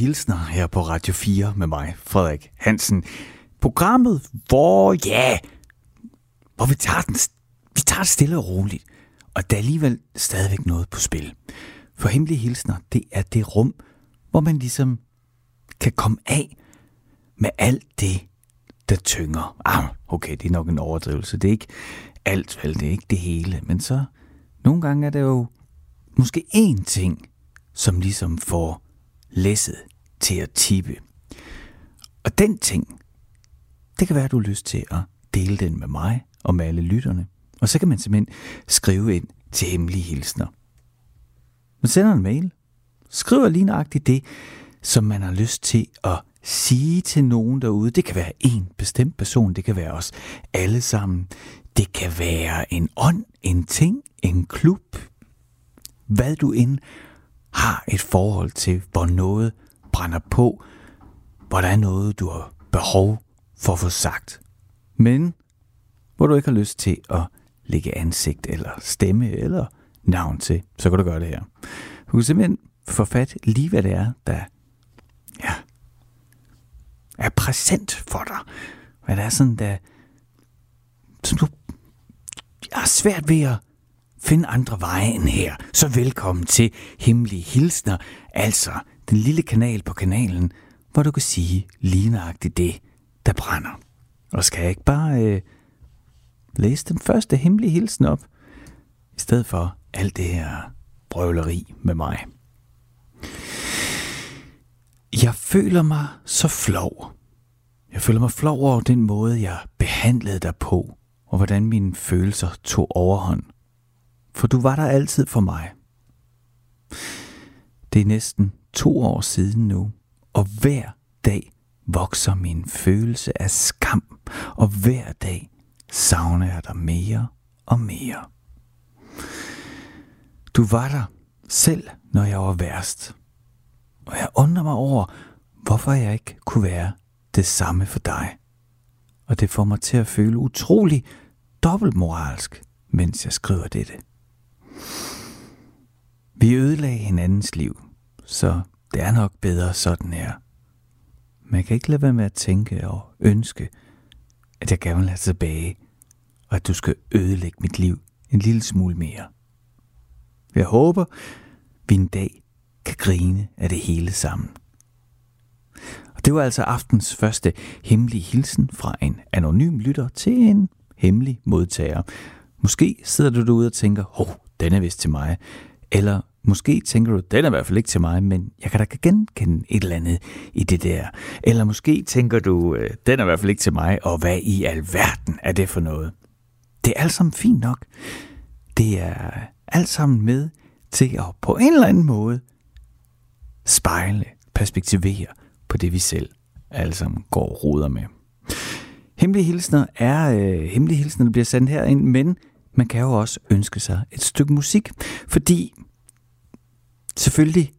hilsner her på Radio 4 med mig, Frederik Hansen. Programmet, hvor, ja, hvor vi tager, den, vi tager det stille og roligt. Og der er alligevel stadigvæk noget på spil. For hemmelige hilsner, det er det rum, hvor man ligesom kan komme af med alt det, der tynger. Ah, okay, det er nok en overdrivelse. Det er ikke alt, vel, det er ikke det hele. Men så, nogle gange er det jo måske én ting, som ligesom får læsset til at tippe. Og den ting, det kan være, at du har lyst til at dele den med mig og med alle lytterne. Og så kan man simpelthen skrive ind til hemmelige hilsner. Man sender en mail, skriver lige nøjagtigt det, som man har lyst til at sige til nogen derude. Det kan være en bestemt person, det kan være os alle sammen. Det kan være en ånd, en ting, en klub, hvad du end har et forhold til, hvor noget brænder på, hvor der er noget, du har behov for at få sagt. Men hvor du ikke har lyst til at lægge ansigt eller stemme eller navn til, så kan du gøre det her. Du kan simpelthen få fat lige hvad det er, der ja, er præsent for dig. Hvad det er sådan, der, som du har svært ved at finde andre veje end her. Så velkommen til Hemmelige Hilsner, altså den lille kanal på kanalen, hvor du kan sige lige nøjagtigt det, der brænder. Og skal jeg ikke bare øh, læse den første hemmelige hilsen op, i stedet for alt det her brøvleri med mig. Jeg føler mig så flov. Jeg føler mig flov over den måde, jeg behandlede dig på, og hvordan mine følelser tog overhånd. For du var der altid for mig. Det er næsten to år siden nu, og hver dag vokser min følelse af skam, og hver dag savner jeg dig mere og mere. Du var der selv, når jeg var værst. Og jeg undrer mig over, hvorfor jeg ikke kunne være det samme for dig. Og det får mig til at føle utrolig dobbeltmoralsk, mens jeg skriver dette. Vi ødelagde hinandens liv, så det er nok bedre sådan her. Man kan ikke lade være med at tænke og ønske, at jeg gerne vil have tilbage, og at du skal ødelægge mit liv en lille smule mere. Jeg håber, vi en dag kan grine af det hele sammen. Og det var altså aftens første hemmelige hilsen fra en anonym lytter til en hemmelig modtager. Måske sidder du derude og tænker, hov, den er vist til mig. Eller måske tænker du, den er i hvert fald ikke til mig, men jeg kan da genkende et eller andet i det der. Eller måske tænker du, øh, den er i hvert fald ikke til mig, og hvad i alverden er det for noget? Det er alt sammen fint nok. Det er alt sammen med til at på en eller anden måde spejle, perspektivere på det, vi selv alle sammen går og roder med. Hemmelige hilsner er, øh, hemmelige hilsner, der bliver sendt herind, men man kan jo også ønske sig et stykke musik, fordi selvfølgelig,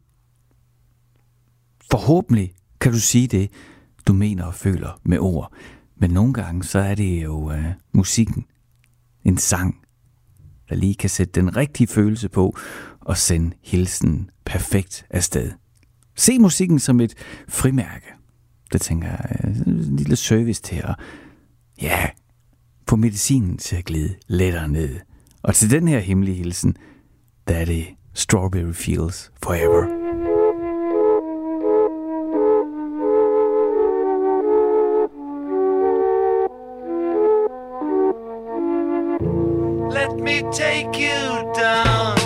forhåbentlig kan du sige det, du mener og føler med ord. Men nogle gange, så er det jo øh, musikken, en sang, der lige kan sætte den rigtige følelse på og sende hilsen perfekt afsted. Se musikken som et frimærke. Det tænker jeg, øh, en lille service til at ja, få medicinen til at glide lettere ned. Og til den her hemmelige hilsen, der er det Strawberry Fields Forever. Let me take you down.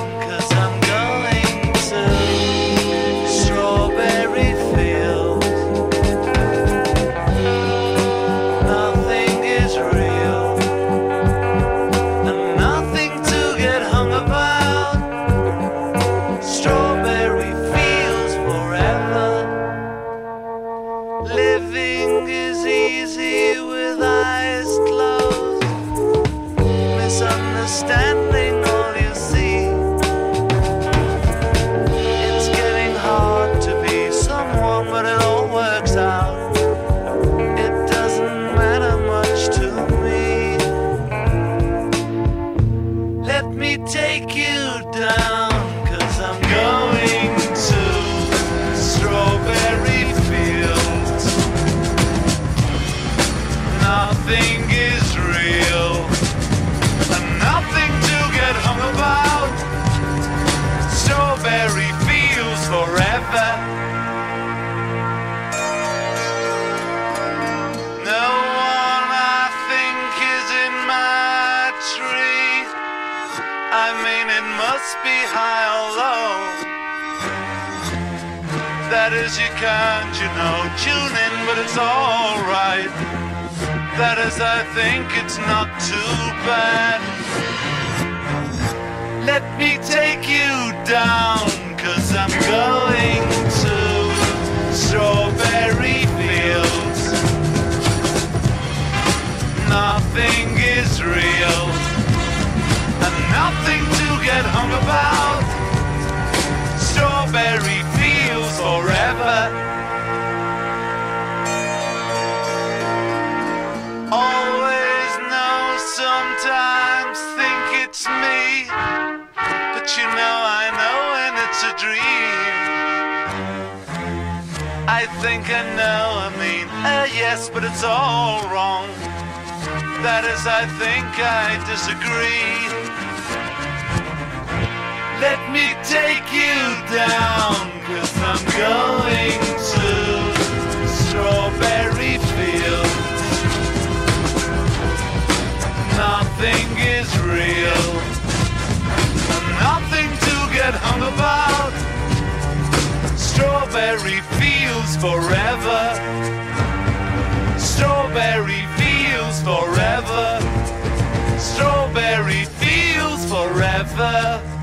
That is, you can't, you know, tune in, but it's alright. That is, I think it's not too bad. Let me take you down, cause I'm going to Strawberry Fields. Nothing is real, and nothing to get hung about. Strawberry forever. Always know, sometimes think it's me. But you know, I know when it's a dream. I think I know, I mean, uh, yes, but it's all wrong. That is, I think I disagree. Let me take you down, cause I'm going to Strawberry Fields. Nothing is real, nothing to get hung about. Strawberry fields forever. Strawberry fields forever. Strawberry fields forever.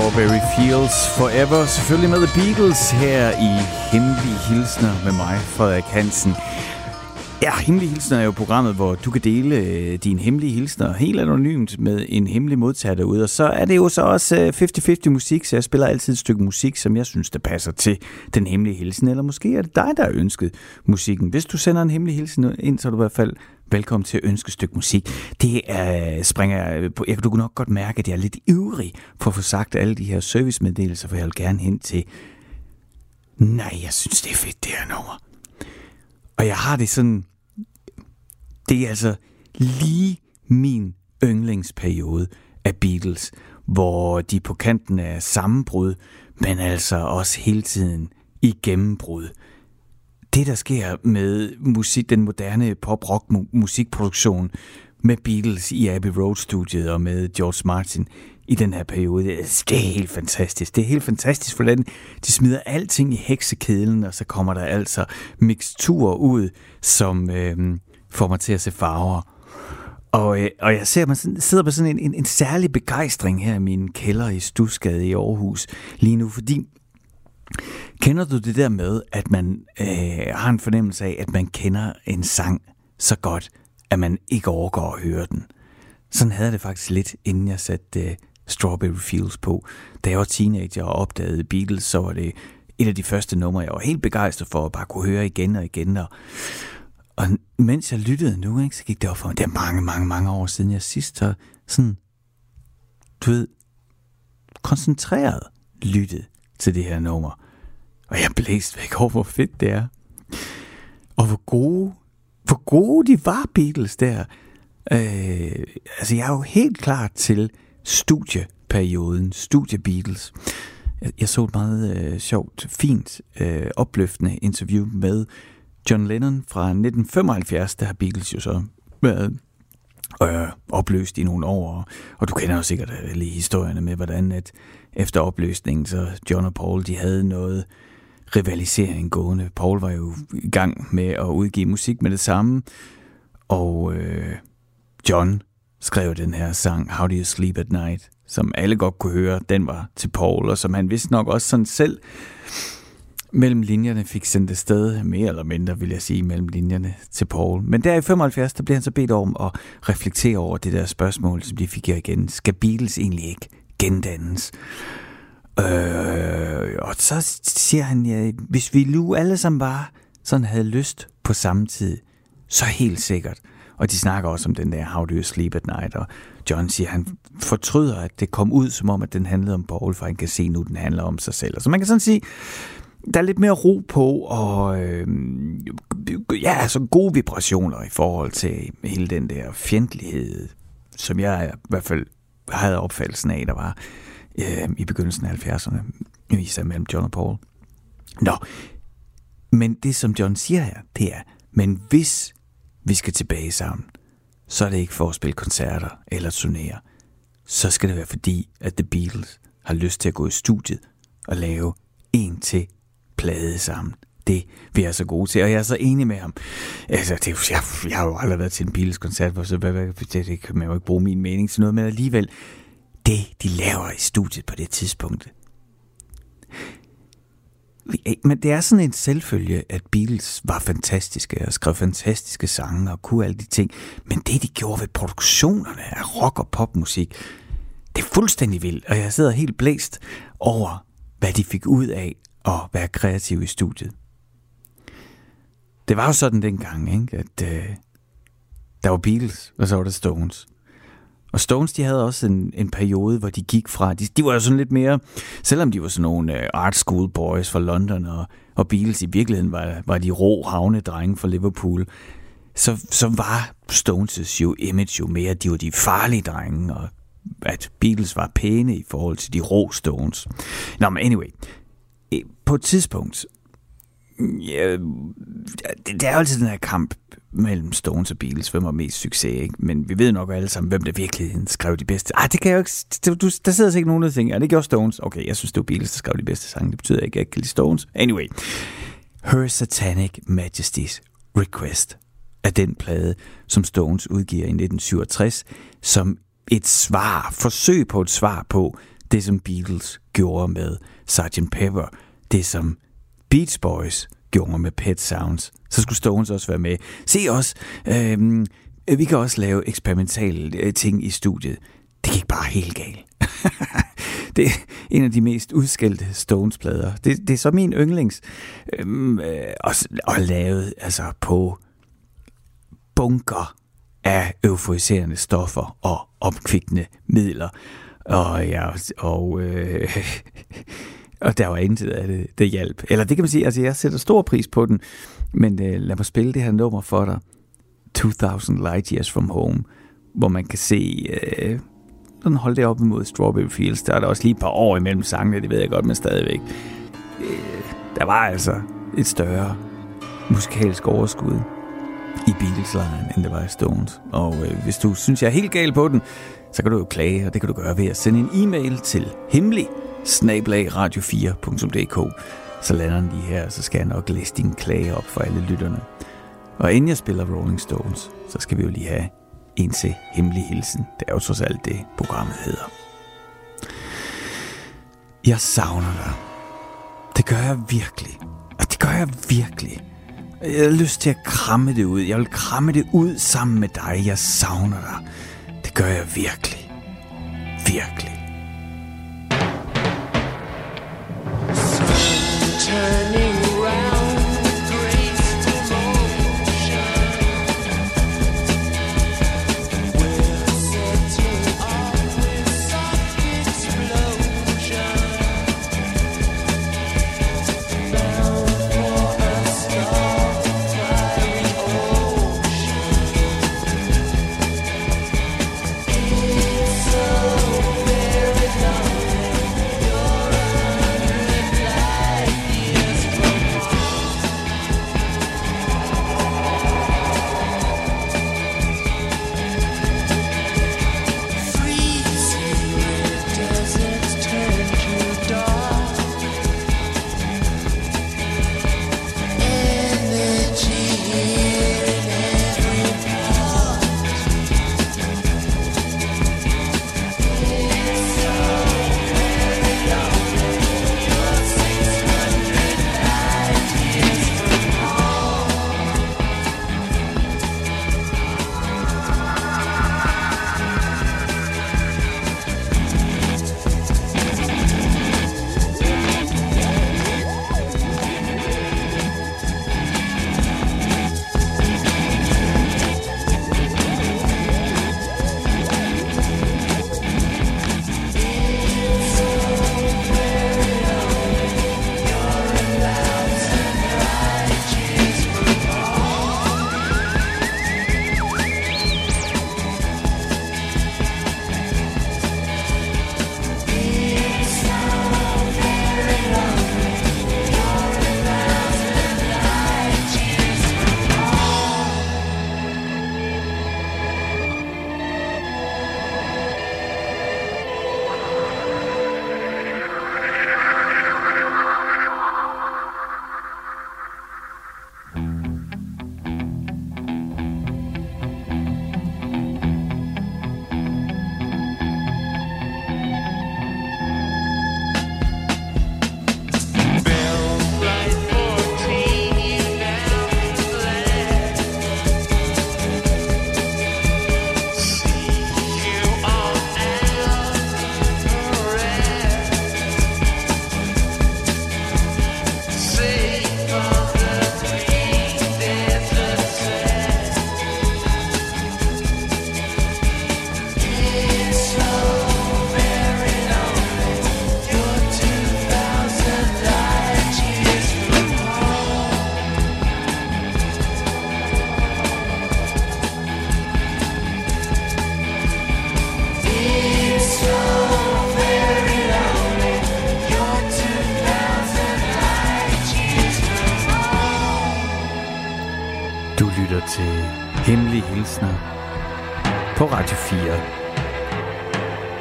Strawberry Fields Forever. Selvfølgelig med The Beatles her i Hemmelige Hilsner med mig, Frederik Hansen. Ja, Hemmelige Hilsner er jo programmet, hvor du kan dele din dine hemmelige hilsner helt anonymt med en hemmelig modtager derude. Og så er det jo så også øh, 50-50 musik, så jeg spiller altid et stykke musik, som jeg synes, der passer til den hemmelige hilsen. Eller måske er det dig, der har ønsket musikken. Hvis du sender en hemmelig hilsen ind, så er du i hvert fald velkommen til at ønske et stykke musik. Det er, springer jeg på. Jeg kan nok godt mærke, at jeg er lidt ivrig for at få sagt alle de her servicemeddelelser, for jeg vil gerne hen til. Nej, jeg synes, det er fedt, det her nummer. Og jeg har det sådan, det er altså lige min yndlingsperiode af Beatles, hvor de på kanten af sammenbrud, men altså også hele tiden i gennembrud. Det, der sker med musik, den moderne pop-rock musikproduktion med Beatles i Abbey Road-studiet og med George Martin i den her periode, det er helt fantastisk. Det er helt fantastisk, hvordan de smider alting i heksekedlen, og så kommer der altså mixtur ud, som... Øh, får mig til at se farver. Og, øh, og jeg ser, man sidder på sådan en, en, en særlig begejstring her i min kælder i Stusgade i Aarhus lige nu, fordi kender du det der med, at man øh, har en fornemmelse af, at man kender en sang så godt, at man ikke overgår at høre den? Sådan havde jeg det faktisk lidt, inden jeg satte øh, Strawberry Fields på. Da jeg var teenager og opdagede Beatles, så var det et af de første numre, jeg var helt begejstret for at bare kunne høre igen og igen. Og, og mens jeg lyttede nu, ikke, så gik det op for mig, det er mange, mange, mange år siden, jeg sidst har sådan, du ved, koncentreret lyttet til det her nummer. Og jeg blæst væk over, hvor fedt det er. Og hvor gode, hvor gode de var, Beatles der. Øh, altså, jeg er jo helt klar til studieperioden, studie Beatles. Jeg, jeg så et meget øh, sjovt, fint, øh, opløftende interview med John Lennon fra 1975, der har Beatles jo så været øh, opløst i nogle år, og du kender jo sikkert øh, alle historierne med, hvordan at efter opløsningen, så John og Paul, de havde noget rivalisering gående. Paul var jo i gang med at udgive musik med det samme, og øh, John skrev den her sang, How Do You Sleep at Night, som alle godt kunne høre, den var til Paul, og som han vidste nok også sådan selv mellem linjerne fik sendt afsted, mere eller mindre vil jeg sige, mellem linjerne til Paul. Men der i 75, der blev han så bedt om at reflektere over det der spørgsmål, som de fik her igen. Skal Beatles egentlig ikke gendannes. Øh, og så siger han, ja, hvis vi nu alle sammen bare sådan havde lyst på samme tid, så helt sikkert. Og de snakker også om den der How Do You Sleep at Night, og John siger, at han fortryder, at det kom ud som om, at den handlede om Paul, for han kan se nu, at den handler om sig selv. Så man kan sådan sige, der er lidt mere ro på, og øh, ja, altså gode vibrationer i forhold til hele den der fjendtlighed, som jeg i hvert fald havde opfattelsen af, der var øh, i begyndelsen af 70'erne, især mellem John og Paul. Nå, men det som John siger her, det er, men hvis vi skal tilbage sammen, så er det ikke for at spille koncerter eller turnere. Så skal det være fordi, at The Beatles har lyst til at gå i studiet og lave en til plade sammen. Det vi er så gode til, og jeg er så enig med ham. Altså, det, jeg, jeg har jo aldrig været til en Beatles-koncert, så det, det kan man jo ikke bruge min mening til noget, men alligevel, det de laver i studiet på det tidspunkt, øh, men det er sådan en selvfølge, at Beatles var fantastiske og skrev fantastiske sange og kunne alle de ting. Men det, de gjorde ved produktionerne af rock- og popmusik, det er fuldstændig vildt. Og jeg sidder helt blæst over, hvad de fik ud af at være kreative i studiet. Det var jo sådan dengang, ikke? at øh, der var Beatles, og så var der Stones. Og Stones, de havde også en, en periode, hvor de gik fra, de, de var jo sådan lidt mere, selvom de var sådan nogle uh, art school boys fra London, og, og Beatles i virkeligheden var, var de rå havnedrenge fra Liverpool, så, så var Stones' jo image jo mere, de var de farlige drenge, og at Beatles var pæne i forhold til de rå Stones. Nå, men anyway, eh, på et tidspunkt, ja, det, det er jo altid den her kamp mellem Stones og Beatles, hvem har mest succes, ikke? Men vi ved nok alle sammen, hvem der virkelig skrev de bedste. Ah, det kan jeg jo ikke... Du, der sidder sikkert nogen, der tænker, ja, det gjorde Stones. Okay, jeg synes, det var Beatles, der skrev de bedste sange. Det betyder ikke, at jeg ikke kan lide Stones. Anyway. Her Satanic Majesty's Request er den plade, som Stones udgiver i 1967, som et svar, forsøg på et svar på det, som Beatles gjorde med Sgt. Pepper, det som Beach Boys gjorde med Pet Sounds, så skulle Stones også være med. Se os, øh, vi kan også lave eksperimentale øh, ting i studiet. Det gik bare helt galt. det er en af de mest udskældte Stones-plader. Det, det er så min yndlings. Øhm, øh, og, og lavet altså på bunker af euforiserende stoffer og opkvikkende midler. Og, ja, og øh, Og der var intet af det, det hjalp. Eller det kan man sige, altså jeg sætter stor pris på den, men øh, lad mig spille det her nummer for dig. 2000 Light Years From Home, hvor man kan se, øh, den holde det op imod Strawberry Fields. Der er der også lige et par år imellem sangene, det ved jeg godt, men stadigvæk. Øh, der var altså et større musikalsk overskud i beatles end det var i Stones. Og øh, hvis du synes, jeg er helt gal på den, så kan du jo klage, og det kan du gøre ved at sende en e-mail til hemmelig snablagradio4.dk, så lander den lige her, så skal jeg nok læse din klage op for alle lytterne. Og inden jeg spiller Rolling Stones, så skal vi jo lige have en til hemmelig hilsen. Det er jo trods alt det, programmet hedder. Jeg savner dig. Det gør jeg virkelig. Og det gør jeg virkelig. Jeg har lyst til at kramme det ud. Jeg vil kramme det ud sammen med dig. Jeg savner dig. Det gør jeg virkelig. Virkelig. Turning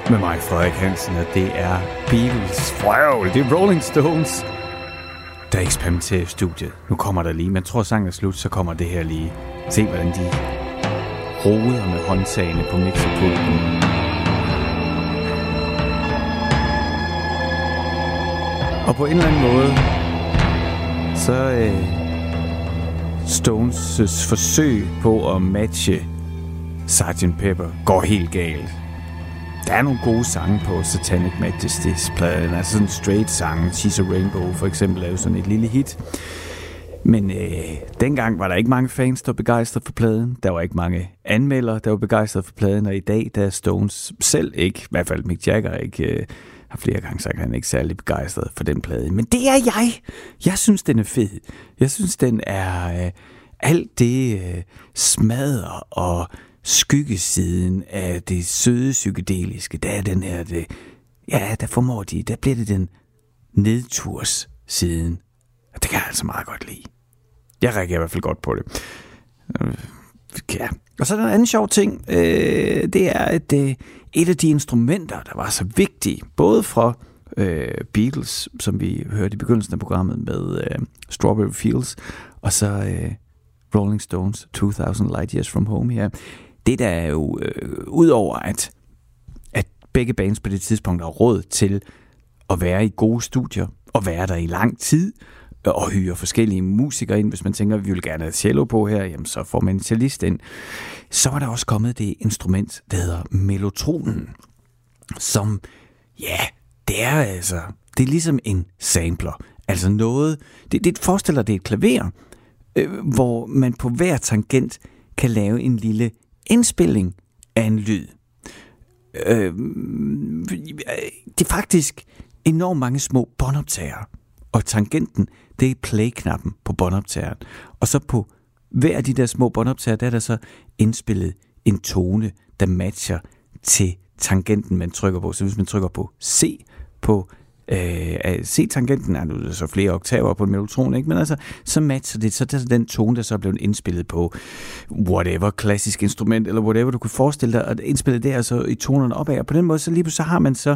med mig, Frederik Hansen, og det er Beatles. Wow, det er Rolling Stones, der eksperimenterer i studiet. Nu kommer der lige, man tror sangen er slut, så kommer det her lige. Se, hvordan de roder med håndtagene på mixerpulten. Og på en eller anden måde, så øh, Stones' forsøg på at matche Sgt. Pepper går helt galt. Der er nogle gode sange på Satanic Majesty's pladen, altså sådan straight sange. She's a Rainbow for eksempel er jo sådan et lille hit. Men øh, dengang var der ikke mange fans, der var begejstrede for pladen. Der var ikke mange anmeldere, der var begejstrede for pladen. Og i dag, der er Stones selv ikke, i hvert fald Mick Jagger ikke, øh, har flere gange sagt, at han er ikke særlig begejstret for den plade. Men det er jeg. Jeg synes, den er fed. Jeg synes, den er øh, alt det øh, smadder og skyggesiden af det søde psykedeliske. Der er den her, det, ja, der formår de, der bliver det den nedturs siden. Og det kan jeg altså meget godt lide. Jeg reagerer i hvert fald godt på det. Øh, ja. Og så er der en anden sjov ting. Øh, det er, at øh, et af de instrumenter, der var så vigtige, både fra øh, Beatles, som vi hørte i begyndelsen af programmet med øh, Strawberry Fields, og så øh, Rolling Stones 2000 Light Years From Home her. Det der er jo, øh, udover at, at begge bands på det tidspunkt har råd til at være i gode studier, og være der i lang tid, øh, og hyre forskellige musikere ind. Hvis man tænker, at vi vil gerne have cello på her, jamen så får man en cellist ind. Så var der også kommet det instrument, der hedder melotronen, som, ja, det er altså, det er ligesom en sampler. Altså noget, det, det forestiller det et klaver, øh, hvor man på hver tangent kan lave en lille indspilling af en lyd. Øh, det er faktisk enormt mange små båndoptagere, og tangenten, det er play-knappen på båndoptageren. Og så på hver af de der små båndoptager, der er der så indspillet en tone, der matcher til tangenten, man trykker på. Så hvis man trykker på C på øh, C-tangenten, er nu så flere oktaver på en mellotron, ikke? men altså, så matcher det, så det er den tone, der så er blevet indspillet på whatever, klassisk instrument, eller whatever, du kunne forestille dig, at indspille det altså i tonerne opad, og på den måde, så lige så har man så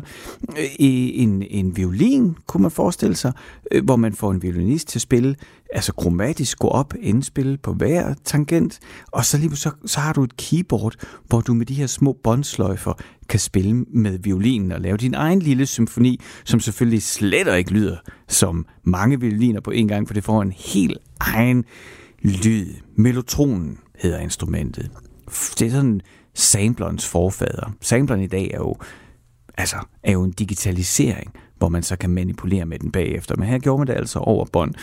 øh, en, en violin, kunne man forestille sig, øh, hvor man får en violinist til at spille, altså kromatisk gå op, indspille på hver tangent, og så lige så, så har du et keyboard, hvor du med de her små båndsløjfer kan spille med violinen og lave din egen lille symfoni, som selvfølgelig slet ikke lyder som mange violiner på en gang, for det får en helt egen lyd. Melotronen hedder instrumentet. Det er sådan samplerens forfader. Sampleren i dag er jo, altså, er jo en digitalisering, hvor man så kan manipulere med den bagefter. Men her gjorde man det altså over bånd.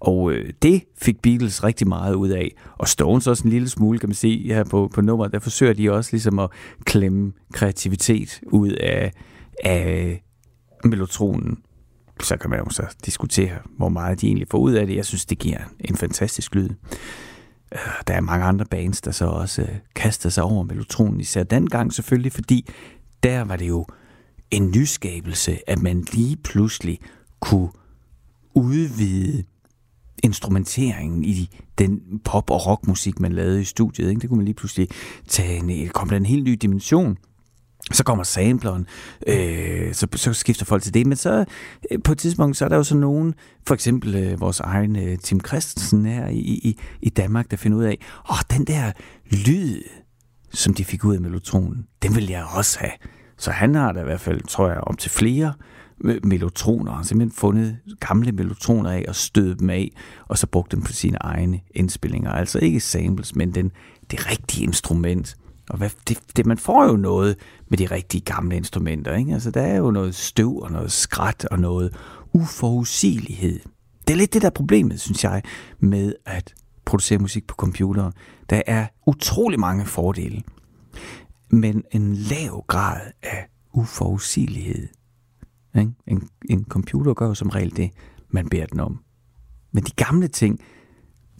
Og øh, det fik Beatles rigtig meget ud af. Og Stones også en lille smule, kan man se her på, på nummeret. Der forsøger de også ligesom at klemme kreativitet ud af, af melotronen. Så kan man jo så diskutere, hvor meget de egentlig får ud af det. Jeg synes, det giver en fantastisk lyd. Øh, der er mange andre bands, der så også øh, kaster sig over melotronen, især dengang selvfølgelig, fordi der var det jo en nyskabelse, at man lige pludselig kunne udvide instrumenteringen i den pop- og rockmusik, man lavede i studiet. Ikke? Det kunne man lige pludselig tage en, øh, kom der en helt ny dimension. Så kommer sampleren, øh, så, så skifter folk til det. Men så øh, på et tidspunkt, så er der jo så nogen, for eksempel øh, vores egen øh, Tim Christensen her i, i, i Danmark, der finder ud af, åh, den der lyd, som de fik ud af melotronen, den vil jeg også have. Så han har da i hvert fald, tror jeg, op til flere melotroner. Han har simpelthen fundet gamle melotroner af og stødet dem af, og så brugt dem på sine egne indspillinger. Altså ikke samples, men den, det rigtige instrument. Og hvad, det, det, man får jo noget med de rigtige gamle instrumenter. Ikke? Altså, der er jo noget støv og noget skrat og noget uforudsigelighed. Det er lidt det der problemet, synes jeg, med at producere musik på computer. Der er utrolig mange fordele, men en lav grad af uforudsigelighed. Ikke? En, en computer gør jo som regel det, man beder den om. Men de gamle ting,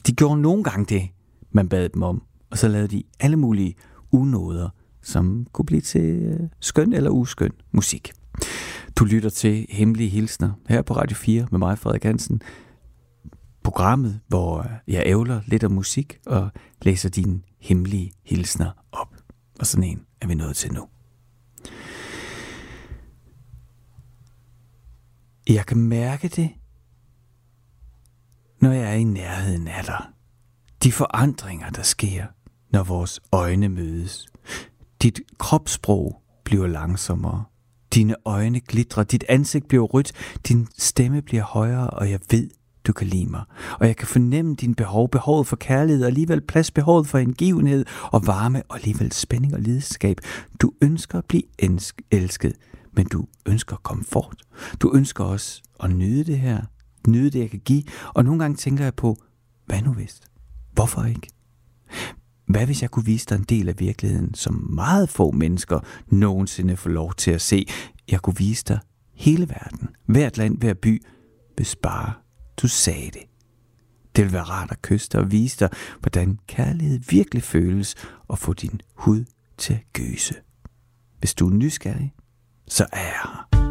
de gjorde nogle gange det, man bad dem om. Og så lavede de alle mulige unåder, som kunne blive til øh, skøn eller uskøn musik. Du lytter til Hemmelige Hilsner her på Radio 4 med mig, Frederik Hansen. programmet, hvor jeg ævler lidt af musik og læser dine hemmelige hilsner op. Og sådan en er vi nået til nu. Jeg kan mærke det, når jeg er i nærheden af dig. De forandringer, der sker, når vores øjne mødes. Dit kropssprog bliver langsommere. Dine øjne glitrer, dit ansigt bliver rødt, din stemme bliver højere, og jeg ved, du kan lide mig. Og jeg kan fornemme din behov, behovet for kærlighed, og alligevel plads behovet for indgivenhed og varme, og alligevel spænding og lidenskab. Du ønsker at blive elsket, men du ønsker komfort. Du ønsker også at nyde det her, nyde det, jeg kan give, og nogle gange tænker jeg på, hvad nu hvis? Hvorfor ikke? Hvad hvis jeg kunne vise dig en del af virkeligheden, som meget få mennesker nogensinde får lov til at se? Jeg kunne vise dig hele verden, hvert land, hver by, hvis bare du sagde det. Det vil være rart at kysse dig og vise dig, hvordan kærlighed virkelig føles, og få din hud til at gøse. Hvis du er nysgerrig, så er jeg her.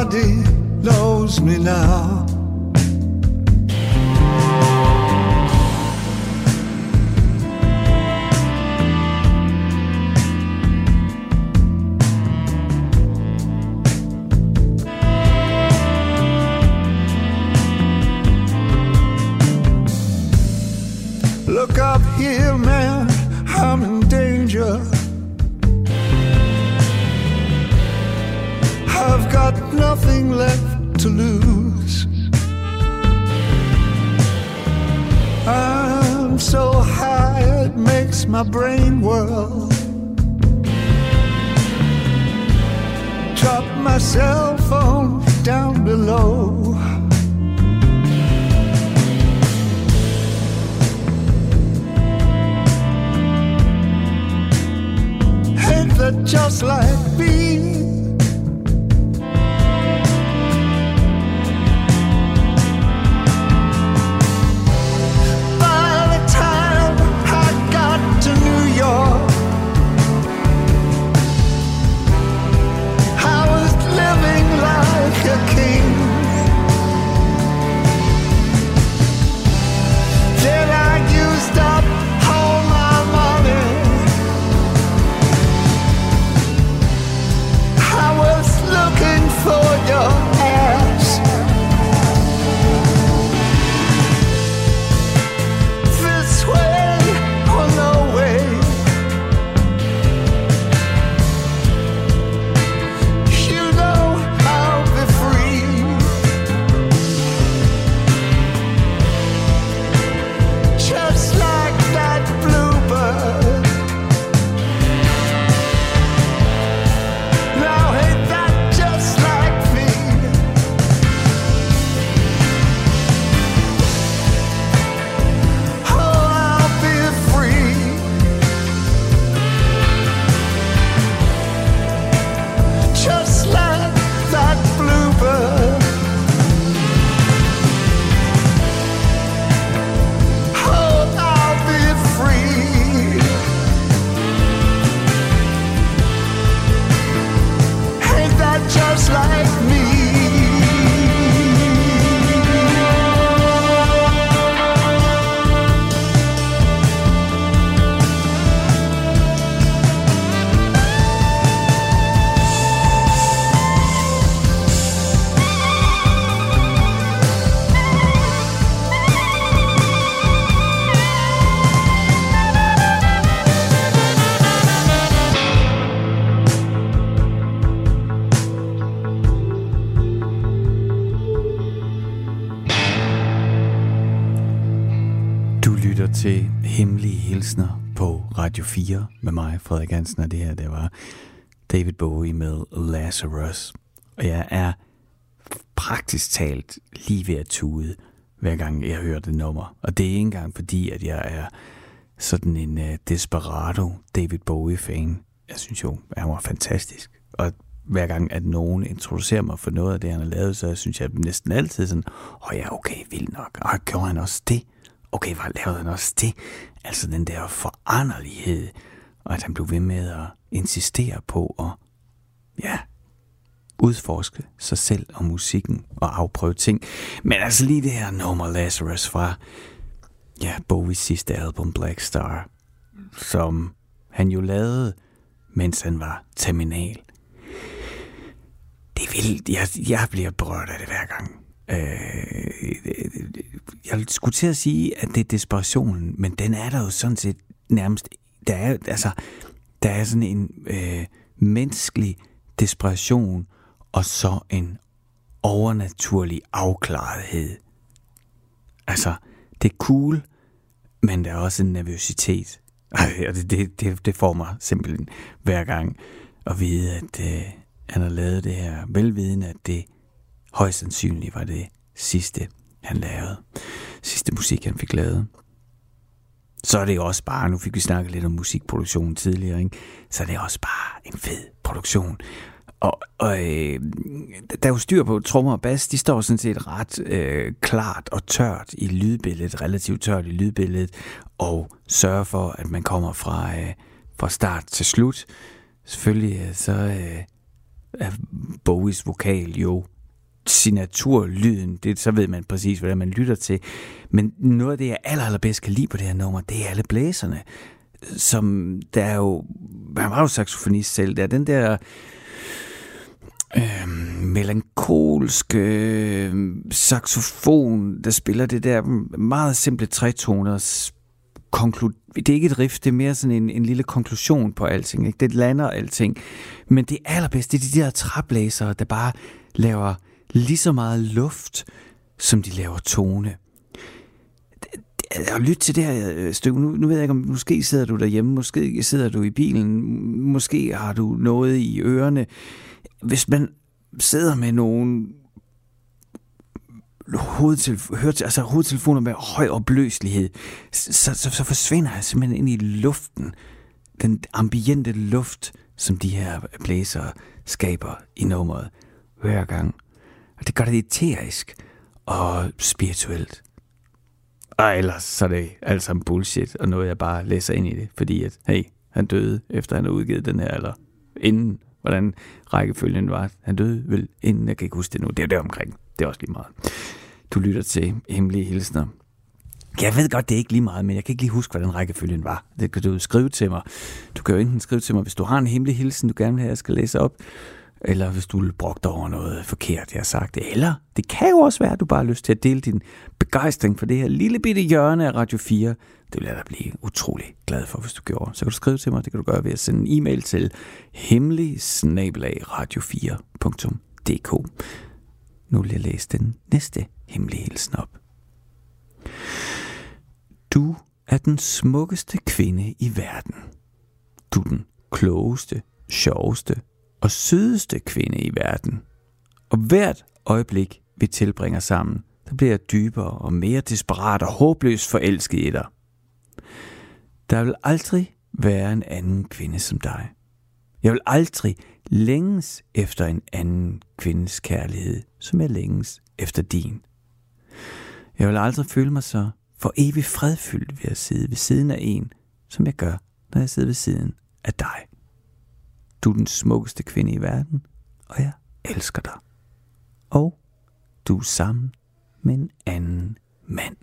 Everybody knows me now. Radio 4 med mig, Frederik Hansen, og det her, det var David Bowie med Lazarus. Og jeg er praktisk talt lige ved at tude, hver gang jeg hører det nummer. Og det er ikke engang fordi, at jeg er sådan en uh, desperado David Bowie-fan. Jeg synes jo, at han var fantastisk. Og hver gang, at nogen introducerer mig for noget af det, han har lavet, så synes jeg næsten altid sådan, åh oh, ja, okay, vildt nok. Og gjorde han også det? Okay, hvor lavede han også det? Altså den der foranderlighed, og at han blev ved med at insistere på at, ja, udforske sig selv og musikken og afprøve ting. Men altså lige det her nummer Lazarus fra, ja, Bowies sidste album Black Star, som han jo lavede, mens han var terminal. Det er vildt. Jeg, jeg bliver berørt af det hver gang. Øh, jeg skulle til at sige, at det er desperationen, men den er der jo sådan set nærmest... Der er, altså, der er sådan en øh, menneskelig desperation, og så en overnaturlig afklarethed. Altså, det er cool, men der er også en nervøsitet. Og det, det, det, det får mig simpelthen hver gang at vide, at øh, han har lavet det her velvidende, at det højst sandsynligt var det sidste, han lavede. Sidste musik, han fik lavet. Så er det også bare, nu fik vi snakket lidt om musikproduktion tidligere, ikke? så er det også bare en fed produktion. Og, og øh, der er jo styr på trommer og bas, de står sådan set ret øh, klart og tørt i lydbilledet, relativt tørt i lydbilledet, og sørger for, at man kommer fra, øh, fra start til slut. Selvfølgelig øh, så øh, er Bowies vokal jo signaturlyden, det, så ved man præcis, hvordan man lytter til. Men noget af det, jeg aller, allerbedst kan lide på det her nummer, det er alle blæserne. Som der er jo, han var jo saxofonist selv, der den der øh, melankolske øh, saxofon, der spiller det der meget simple tretoners konklu- det er ikke et riff, det er mere sådan en, en lille konklusion på alting. Ikke? Det lander alting. Men det allerbedste, det er de der træblæsere, der bare laver lige så meget luft, som de laver tone. Og lyt til det her øh, stykke. Nu, nu ved jeg ikke, om måske sidder du derhjemme, måske sidder du i bilen, måske har du noget i ørerne. Hvis man sidder med nogle hovedtelef- altså hovedtelefoner med høj opløselighed, så, så, så forsvinder jeg simpelthen ind i luften. Den ambiente luft, som de her blæser skaber i nummeret hver gang. Og det gør det eterisk og spirituelt. Og ellers så er det alt sammen bullshit, og noget jeg bare læser ind i det, fordi at, hey, han døde, efter han havde udgivet den her, eller inden, hvordan rækkefølgen var. Han døde vel inden, jeg kan ikke huske det nu, det er det omkring. Det er også lige meget. Du lytter til Hemmelige Hilsner. Jeg ved godt, det er ikke lige meget, men jeg kan ikke lige huske, hvordan rækkefølgen var. Det kan du skrive til mig. Du kan jo enten skrive til mig, hvis du har en hemmelig hilsen, du gerne vil have, jeg skal læse op eller hvis du er brugt over noget forkert, jeg har sagt. Eller det kan jo også være, at du bare har lyst til at dele din begejstring for det her lille bitte hjørne af Radio 4. Det vil jeg da blive utrolig glad for, hvis du gjorde. Så kan du skrive til mig, det kan du gøre ved at sende en e-mail til hemmeligsnabelagradio4.dk Nu vil jeg læse den næste hemmelige hilsen op. Du er den smukkeste kvinde i verden. Du er den klogeste, sjoveste og sødeste kvinde i verden. Og hvert øjeblik, vi tilbringer sammen, der bliver jeg dybere og mere desperat og håbløst forelsket i dig. Der vil aldrig være en anden kvinde som dig. Jeg vil aldrig længes efter en anden kvindes kærlighed, som jeg længes efter din. Jeg vil aldrig føle mig så for evigt fredfyldt ved at sidde ved siden af en, som jeg gør, når jeg sidder ved siden af dig. Du er den smukkeste kvinde i verden, og jeg elsker dig. Og du er sammen med en anden mand.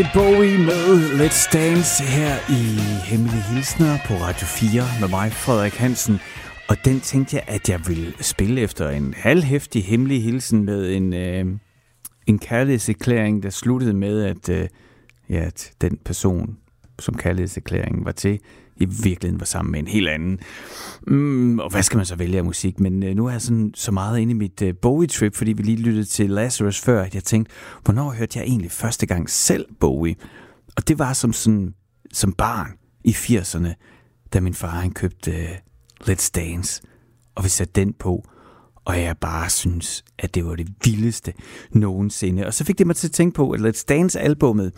David Bowie med Let's Dance her i Hemmelige Hilsner på Radio 4 med mig, Frederik Hansen. Og den tænkte jeg, at jeg ville spille efter en halvhæftig hemmelig hilsen med en, øh, en kærlighedserklæring, der sluttede med, at, øh, ja, at den person, som kærlighedserklæringen var til, i virkeligheden var sammen med en helt anden. Mm, og hvad skal man så vælge af musik? Men øh, nu er jeg sådan, så meget inde i mit øh, Bowie-trip, fordi vi lige lyttede til Lazarus før, at jeg tænkte, hvornår hørte jeg egentlig første gang selv Bowie? Og det var som, sådan, som barn i 80'erne, da min far han købte øh, Let's Dance, og vi satte den på, og jeg bare synes, at det var det vildeste nogensinde. Og så fik det mig til at tænke på, at Let's Dance-albummet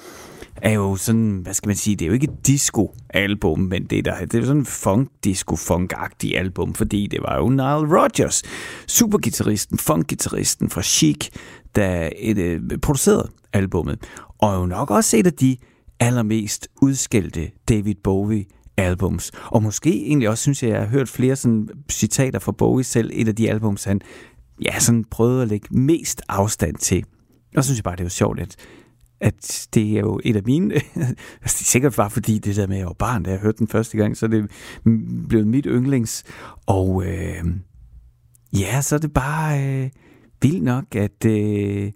er jo sådan, hvad skal man sige, det er jo ikke et disco-album, men det er, der, det er sådan en funk disco funk album, fordi det var jo Nile Rodgers, supergitarristen, funk fra Chic, der et, øh, producerede albummet. Og jo nok også et af de allermest udskældte David Bowie albums. Og måske egentlig også, synes jeg, jeg har hørt flere sådan citater fra Bowie selv, et af de albums, han ja, sådan prøvede at lægge mest afstand til. Og så synes jeg bare, det er jo sjovt, at, at det er jo et af mine, altså det er sikkert bare fordi det der med, at jeg var barn, da jeg hørte den første gang, så er det blevet mit yndlings. Og øh, ja, så er det bare øh, vildt nok, at, øh,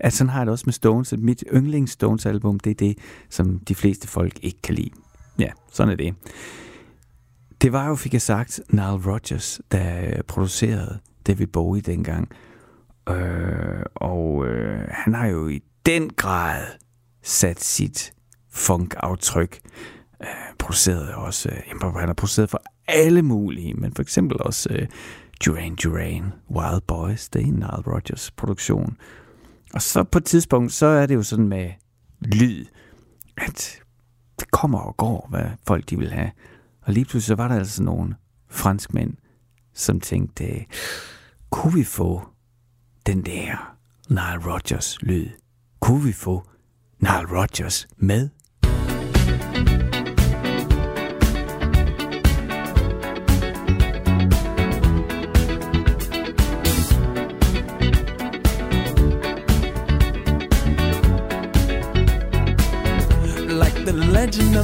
at sådan har jeg det også med Stones, at mit yndlings Stones album, det er det, som de fleste folk ikke kan lide. Ja, sådan er det. Det var jo, fik jeg sagt, Nile Rodgers, der producerede David Bowie dengang. Øh, og øh, han har jo i den grad sat sit funk-aftryk. Øh, produceret også, øh, jamen, han har produceret for alle mulige, men for eksempel også øh, Duran Duran, Wild Boys, det er en Nile Rodgers produktion. Og så på et tidspunkt, så er det jo sådan med lyd, at det kommer og går, hvad folk de vil have. Og lige pludselig så var der altså nogle franskmænd, som tænkte, kunne vi få den der Nile Rodgers lyd? Kunne vi få Nile Rodgers med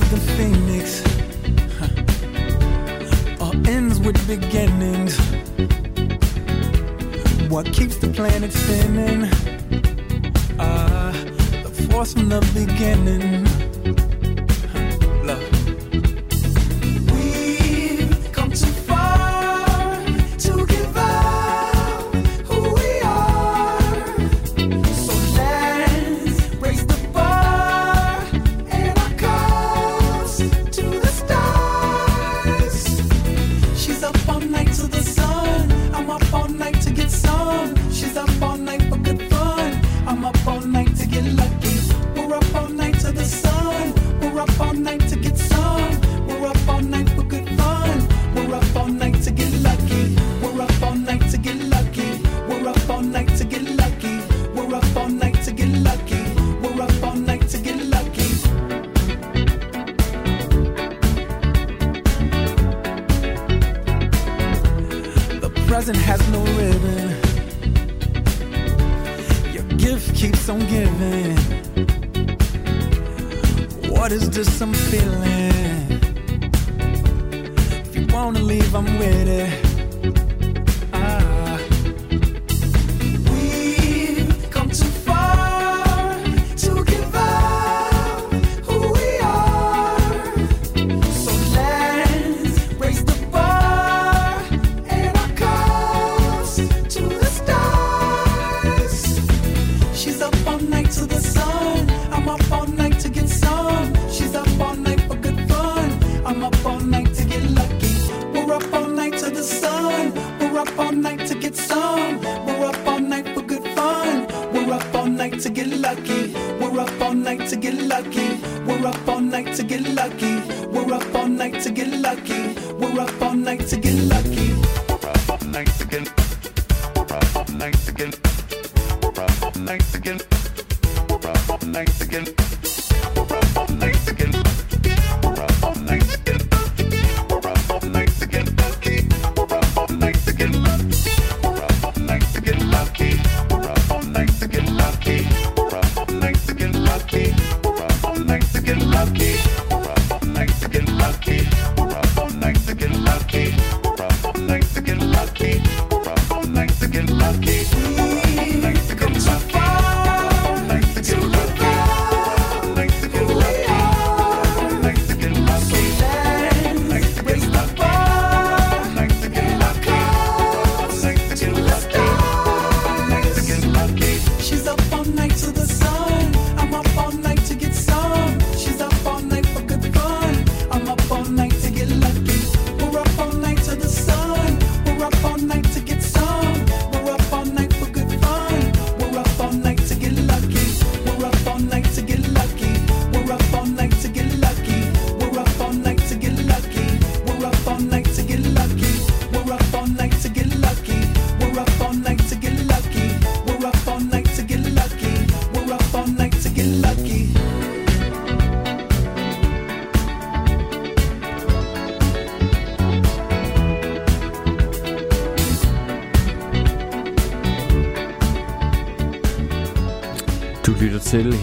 of the phoenix all ends with beginnings. What keeps the planet spinning? Uh, the force from the beginning.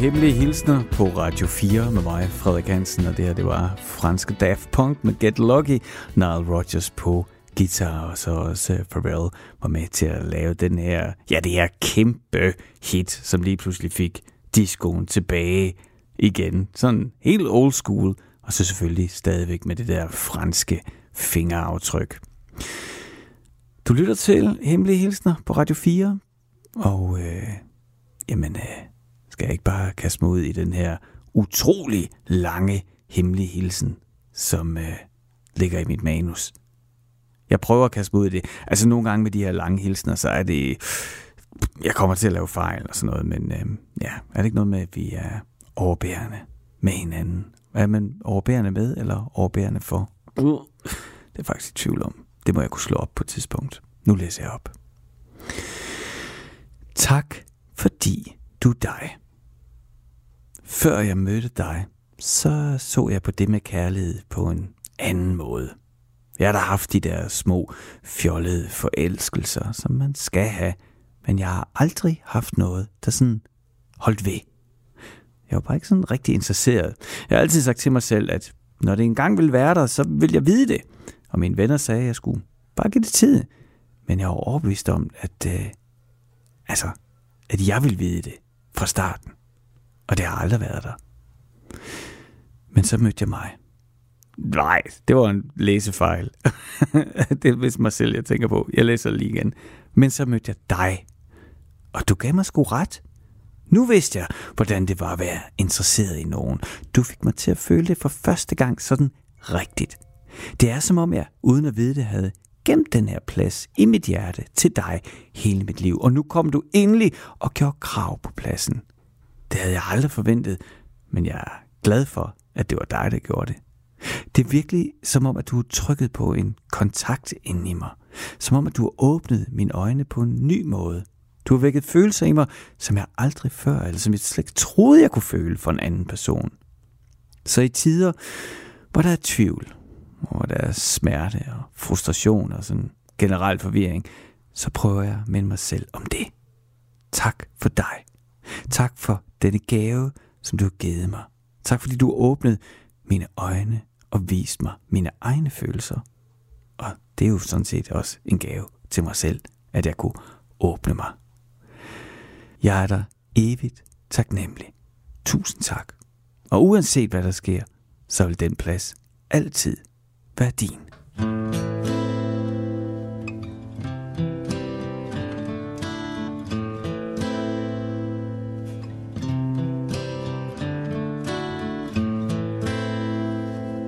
Hemmelige Hilsner på Radio 4 med mig, Frederik Hansen, og det her det var franske Daft Punk med Get Lucky, Nile Rodgers på guitar, og så også øh, Pharrell var med til at lave den her, ja, det her kæmpe hit, som lige pludselig fik discoen tilbage igen. Sådan helt old school, og så selvfølgelig stadigvæk med det der franske fingeraftryk. Du lytter til Hemmelige Hilsner på Radio 4, og øh, jamen, øh, skal jeg ikke bare kaste mig ud i den her utrolig lange, hemmelige hilsen, som øh, ligger i mit manus. Jeg prøver at kaste mig ud i det. Altså nogle gange med de her lange hilsner, så er det... Jeg kommer til at lave fejl og sådan noget, men øh, ja, er det ikke noget med, at vi er overbærende med hinanden? Er man overbærende med, eller overbærende for? Det er faktisk i tvivl om. Det må jeg kunne slå op på et tidspunkt. Nu læser jeg op. Tak, fordi du er dig. Før jeg mødte dig, så så jeg på det med kærlighed på en anden måde. Jeg har da haft de der små, fjollede forelskelser, som man skal have, men jeg har aldrig haft noget, der sådan holdt ved. Jeg var bare ikke sådan rigtig interesseret. Jeg har altid sagt til mig selv, at når det engang vil være der, så vil jeg vide det. Og mine venner sagde, at jeg skulle bare give det tid. Men jeg var overbevist om, at, øh, altså, at jeg ville vide det fra starten. Og det har aldrig været der. Men så mødte jeg mig. Nej, det var en læsefejl. det er vist mig selv, jeg tænker på. Jeg læser lige igen. Men så mødte jeg dig. Og du gav mig sgu ret. Nu vidste jeg, hvordan det var at være interesseret i nogen. Du fik mig til at føle det for første gang sådan rigtigt. Det er som om jeg, uden at vide det, havde gemt den her plads i mit hjerte til dig hele mit liv. Og nu kom du endelig og gjorde krav på pladsen. Det havde jeg aldrig forventet, men jeg er glad for, at det var dig, der gjorde det. Det er virkelig som om, at du har trykket på en kontakt ind i mig. Som om, at du har åbnet mine øjne på en ny måde. Du har vækket følelser i mig, som jeg aldrig før, eller som jeg slet ikke troede, jeg kunne føle for en anden person. Så i tider, hvor der er tvivl, hvor der er smerte og frustration og sådan generel forvirring, så prøver jeg at minde mig selv om det. Tak for dig. Tak for denne gave, som du har givet mig. Tak fordi du har åbnet mine øjne og vist mig mine egne følelser. Og det er jo sådan set også en gave til mig selv, at jeg kunne åbne mig. Jeg er dig evigt taknemmelig. Tusind tak. Og uanset hvad der sker, så vil den plads altid være din.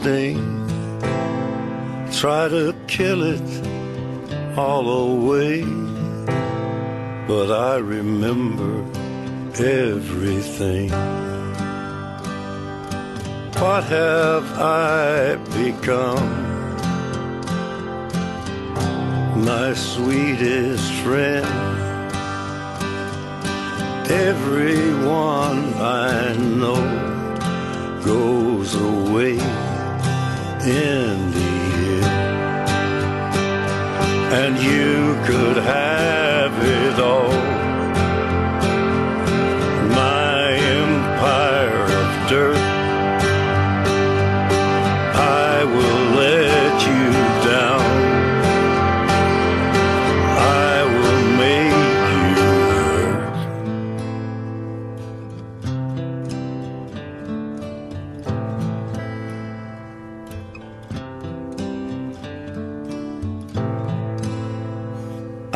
sting. Try to kill it all away, but I remember everything. What have I become? My sweetest friend. Everyone I know goes away in the. And you could have it all.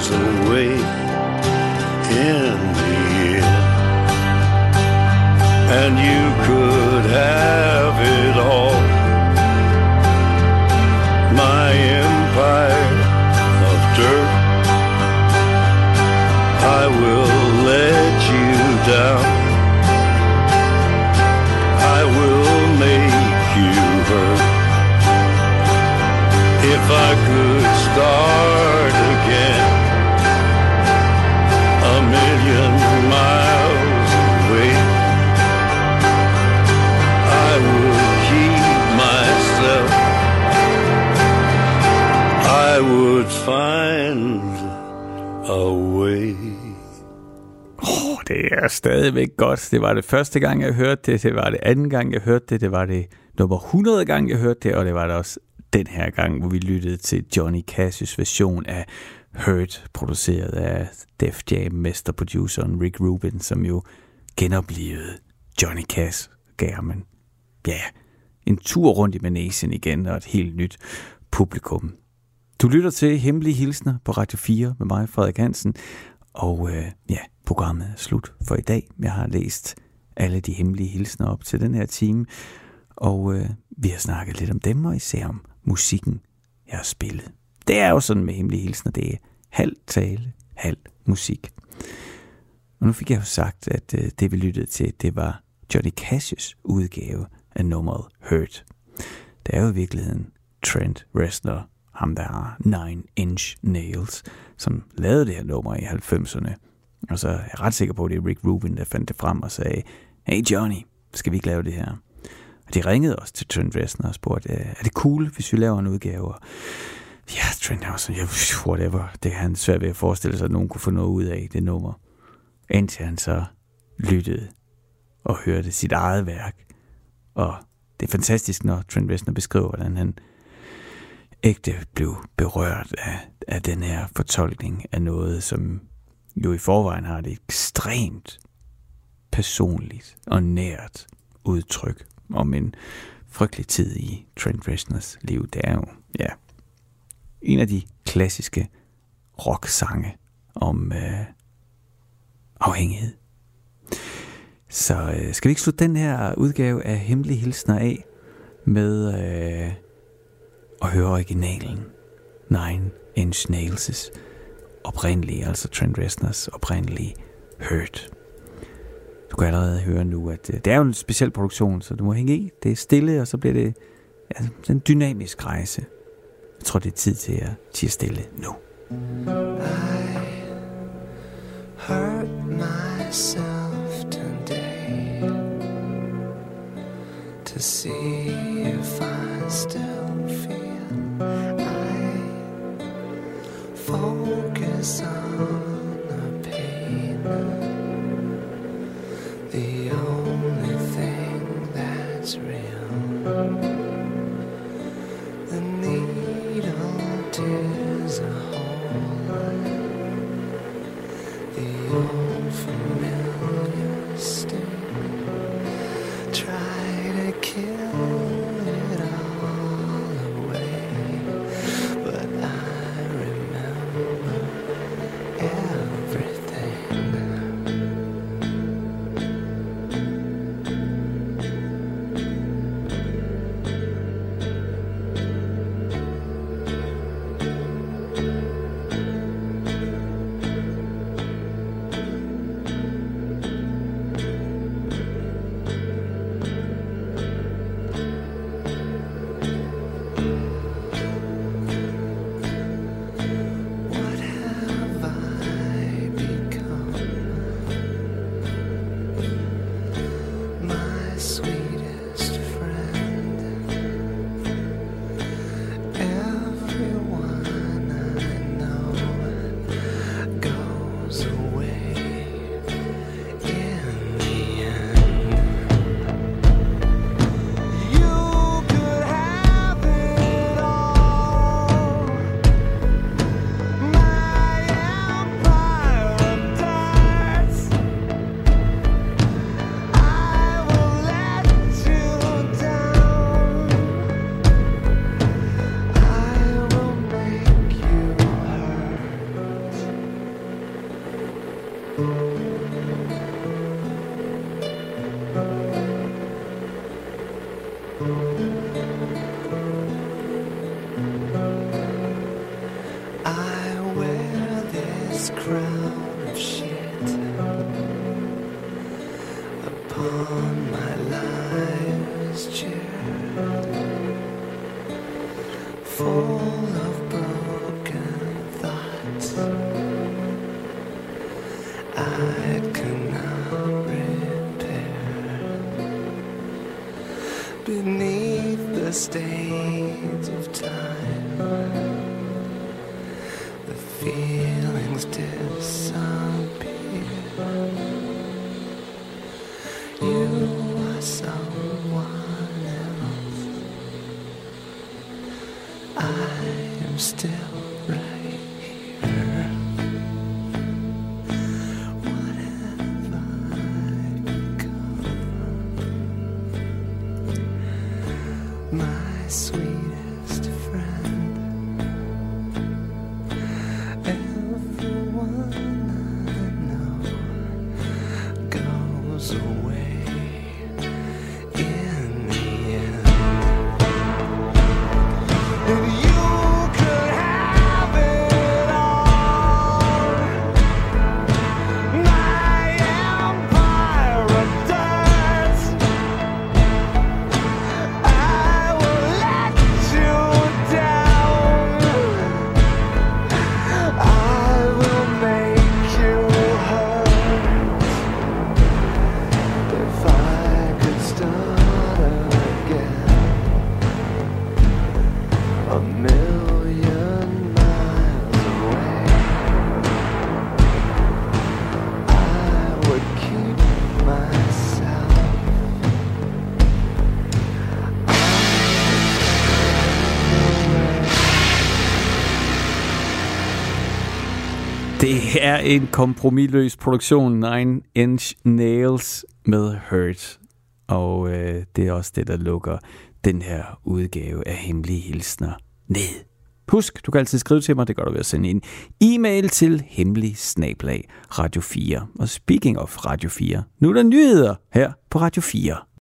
goes away in the end. And you could have it all. My empire of dirt. I will let you down. I will make you hurt. If I could start again, million miles away, I would keep myself. I would find a way. Oh, det er stadigvæk godt. Det var det første gang, jeg hørte det. Det var det anden gang, jeg hørte det. Det var det nummer 100 gang, jeg hørte det. Og det var det også den her gang, hvor vi lyttede til Johnny Cash's version af Hurt, produceret af Def Jam mesterproduceren Rick Rubin, som jo genoplevede Johnny Cash, gav ham en, ja, en tur rundt i Manesien igen, og et helt nyt publikum. Du lytter til Hemmelige Hilsner på Radio 4 med mig, Frederik Hansen, og øh, ja, programmet er slut for i dag. Jeg har læst alle de hemmelige hilsner op til den her time, og øh, vi har snakket lidt om dem, og især om musikken, jeg har spillet. Det er jo sådan med hemmelige hilsner, det er halv tale, halv musik. Og nu fik jeg jo sagt, at øh, det vi lyttede til, det var Johnny Cash's udgave af nummeret Hurt. Det er jo i virkeligheden Trent Reznor, ham der har Nine Inch Nails, som lavede det her nummer i 90'erne. Og så er jeg ret sikker på, at det er Rick Rubin, der fandt det frem og sagde, hey Johnny, skal vi ikke lave det her? Og de ringede også til Trent Reznor og spurgte, er det cool, hvis vi laver en udgave? Ja, Trent var ja, whatever. Det er han svært ved at forestille sig, at nogen kunne få noget ud af det nummer. Indtil han så lyttede og hørte sit eget værk. Og det er fantastisk, når Trent Reznor beskriver, hvordan han ægte blev berørt af, af den her fortolkning af noget, som jo i forvejen har et ekstremt personligt og nært udtryk om en frygtelig tid i Trent Reznors liv. Det er jo, ja, en af de klassiske rock-sange om øh, afhængighed. Så øh, skal vi ikke slutte den her udgave af Hemmelige Hilsner af med øh, at høre originalen Nine Inch Nails' oprindelige, altså Trent Reznors oprindelige Hurt. Du kan allerede høre nu, at øh, det er jo en speciel produktion, så du må hænge i. Det er stille, og så bliver det ja, en dynamisk rejse. Jeg tror, det er tid til at tige stille nu. hurt myself today to see if I still feel I focus on the pain still Det er en kompromilløs produktion, Nine Inch Nails med Hurt. Og øh, det er også det, der lukker den her udgave af Hemmelige Hilsner ned. Husk, du kan altid skrive til mig, det gør du ved at sende en e-mail til hemmelig Radio 4. Og speaking of Radio 4, nu er der nyheder her på Radio 4.